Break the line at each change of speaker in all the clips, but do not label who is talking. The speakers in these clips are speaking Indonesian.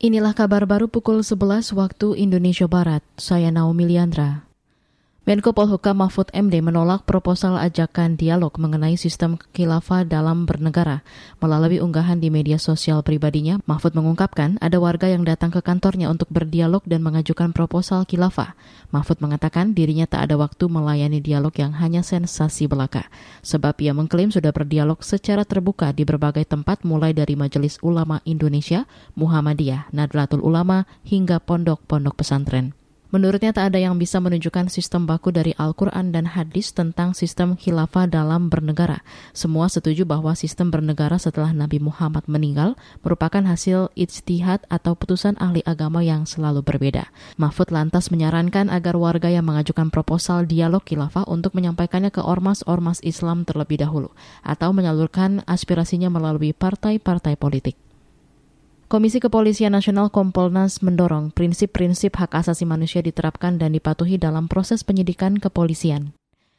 Inilah kabar baru pukul 11 waktu Indonesia Barat. Saya Naomi Liandra. Menko Polhukam Mahfud MD menolak proposal ajakan dialog mengenai sistem khilafah dalam bernegara. Melalui unggahan di media sosial pribadinya, Mahfud mengungkapkan ada warga yang datang ke kantornya untuk berdialog dan mengajukan proposal khilafah. Mahfud mengatakan dirinya tak ada waktu melayani dialog yang hanya sensasi belaka. Sebab ia mengklaim sudah berdialog secara terbuka di berbagai tempat mulai dari Majelis Ulama Indonesia, Muhammadiyah, Nadlatul Ulama, hingga pondok-pondok pesantren. Menurutnya tak ada yang bisa menunjukkan sistem baku dari Al-Quran dan hadis tentang sistem khilafah dalam bernegara. Semua setuju bahwa sistem bernegara setelah Nabi Muhammad meninggal merupakan hasil ijtihad atau putusan ahli agama yang selalu berbeda. Mahfud lantas menyarankan agar warga yang mengajukan proposal dialog khilafah untuk menyampaikannya ke ormas-ormas Islam terlebih dahulu atau menyalurkan aspirasinya melalui partai-partai politik. Komisi Kepolisian Nasional Kompolnas mendorong prinsip-prinsip hak asasi manusia diterapkan dan dipatuhi dalam proses penyidikan kepolisian.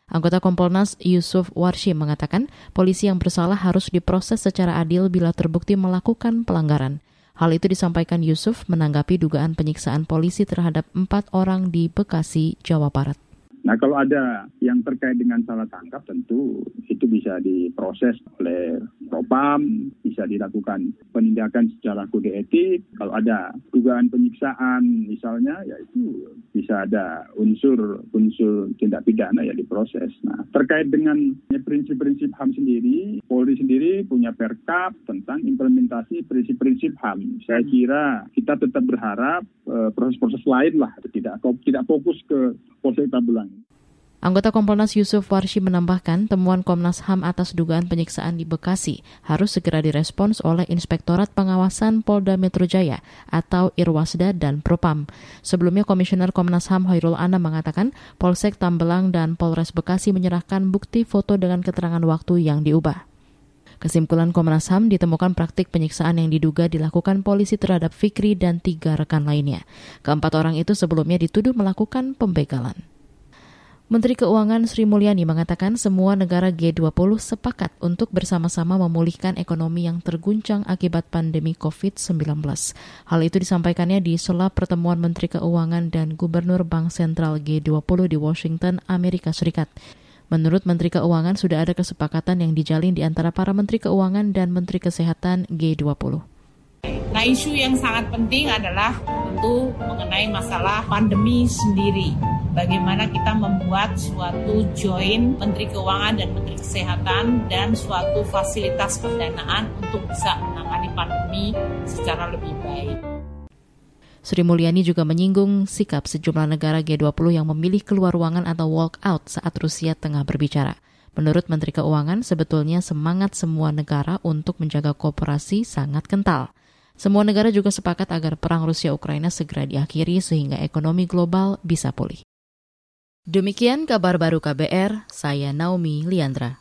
Anggota Kompolnas Yusuf Warshi mengatakan polisi yang bersalah harus diproses secara adil bila terbukti melakukan pelanggaran. Hal itu disampaikan Yusuf menanggapi dugaan penyiksaan polisi terhadap empat orang di Bekasi, Jawa Barat.
Nah kalau ada yang terkait dengan salah tangkap tentu itu bisa diproses oleh propam, bisa dilakukan penindakan secara kode etik. Kalau ada dugaan penyiksaan misalnya ya itu bisa ada unsur-unsur tindak pidana ya diproses. Nah terkait dengan prinsip-prinsip HAM sendiri, Polri sendiri punya perkap tentang implementasi prinsip-prinsip HAM. Saya kira kita tetap berharap eh, proses-proses lain lah, tidak tidak fokus ke Polsek Tabulang.
Anggota Kompolnas Yusuf Warshi menambahkan temuan Komnas HAM atas dugaan penyiksaan di Bekasi harus segera direspons oleh Inspektorat Pengawasan Polda Metro Jaya atau Irwasda dan Propam. Sebelumnya Komisioner Komnas HAM Hoirul Ana mengatakan Polsek Tambelang dan Polres Bekasi menyerahkan bukti foto dengan keterangan waktu yang diubah. Kesimpulan Komnas HAM ditemukan praktik penyiksaan yang diduga dilakukan polisi terhadap Fikri dan tiga rekan lainnya. Keempat orang itu sebelumnya dituduh melakukan pembegalan. Menteri Keuangan Sri Mulyani mengatakan semua negara G20 sepakat untuk bersama-sama memulihkan ekonomi yang terguncang akibat pandemi COVID-19. Hal itu disampaikannya di sela pertemuan Menteri Keuangan dan Gubernur Bank Sentral G20 di Washington, Amerika Serikat. Menurut Menteri Keuangan sudah ada kesepakatan yang dijalin di antara para Menteri Keuangan dan Menteri Kesehatan G20.
Nah isu yang sangat penting adalah tentu mengenai masalah pandemi sendiri bagaimana kita membuat suatu join Menteri Keuangan dan Menteri Kesehatan dan suatu fasilitas pendanaan untuk bisa menangani pandemi secara lebih baik.
Sri Mulyani juga menyinggung sikap sejumlah negara G20 yang memilih keluar ruangan atau walk out saat Rusia tengah berbicara. Menurut Menteri Keuangan, sebetulnya semangat semua negara untuk menjaga kooperasi sangat kental. Semua negara juga sepakat agar perang Rusia-Ukraina segera diakhiri sehingga ekonomi global bisa pulih. Demikian kabar baru KBR, saya Naomi Liandra.